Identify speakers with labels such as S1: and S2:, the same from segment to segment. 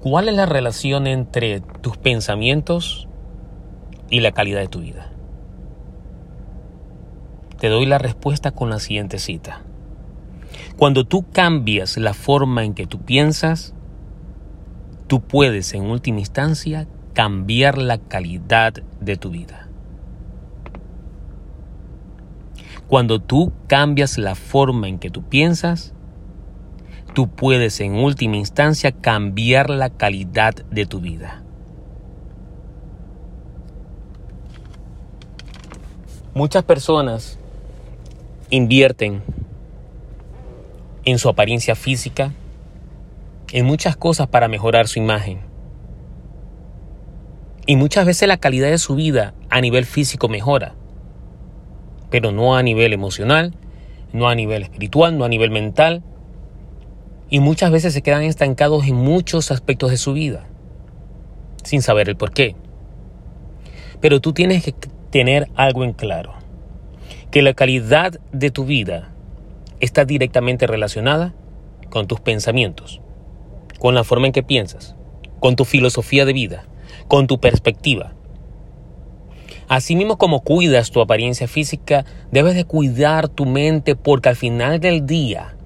S1: ¿Cuál es la relación entre tus pensamientos y la calidad de tu vida? Te doy la respuesta con la siguiente cita. Cuando tú cambias la forma en que tú piensas, tú puedes en última instancia cambiar la calidad de tu vida. Cuando tú cambias la forma en que tú piensas, tú puedes en última instancia cambiar la calidad de tu vida. Muchas personas invierten en su apariencia física, en muchas cosas para mejorar su imagen. Y muchas veces la calidad de su vida a nivel físico mejora, pero no a nivel emocional, no a nivel espiritual, no a nivel mental. Y muchas veces se quedan estancados en muchos aspectos de su vida, sin saber el por qué. Pero tú tienes que tener algo en claro, que la calidad de tu vida está directamente relacionada con tus pensamientos, con la forma en que piensas, con tu filosofía de vida, con tu perspectiva. Asimismo como cuidas tu apariencia física, debes de cuidar tu mente porque al final del día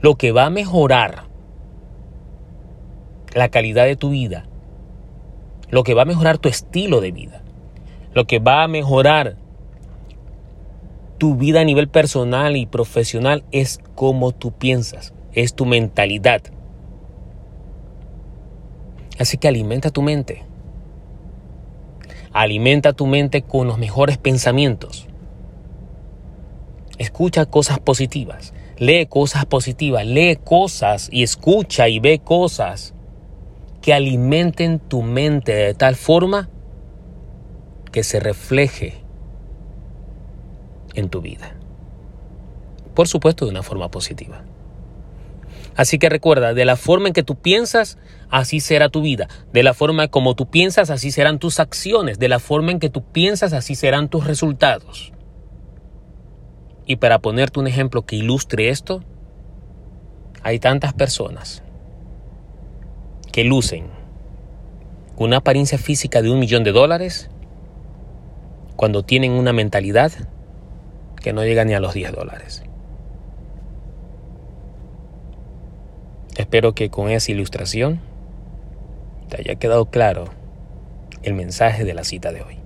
S1: lo que va a mejorar la calidad de tu vida, lo que va a mejorar tu estilo de vida, lo que va a mejorar tu vida a nivel personal y profesional es como tú piensas, es tu mentalidad. Así que alimenta tu mente. Alimenta tu mente con los mejores pensamientos. Escucha cosas positivas. Lee cosas positivas. Lee cosas y escucha y ve cosas que alimenten tu mente de tal forma que se refleje en tu vida. Por supuesto, de una forma positiva. Así que recuerda, de la forma en que tú piensas, así será tu vida. De la forma como tú piensas, así serán tus acciones. De la forma en que tú piensas, así serán tus resultados. Y para ponerte un ejemplo que ilustre esto, hay tantas personas que lucen una apariencia física de un millón de dólares cuando tienen una mentalidad que no llega ni a los 10 dólares. Espero que con esa ilustración te haya quedado claro el mensaje de la cita de hoy.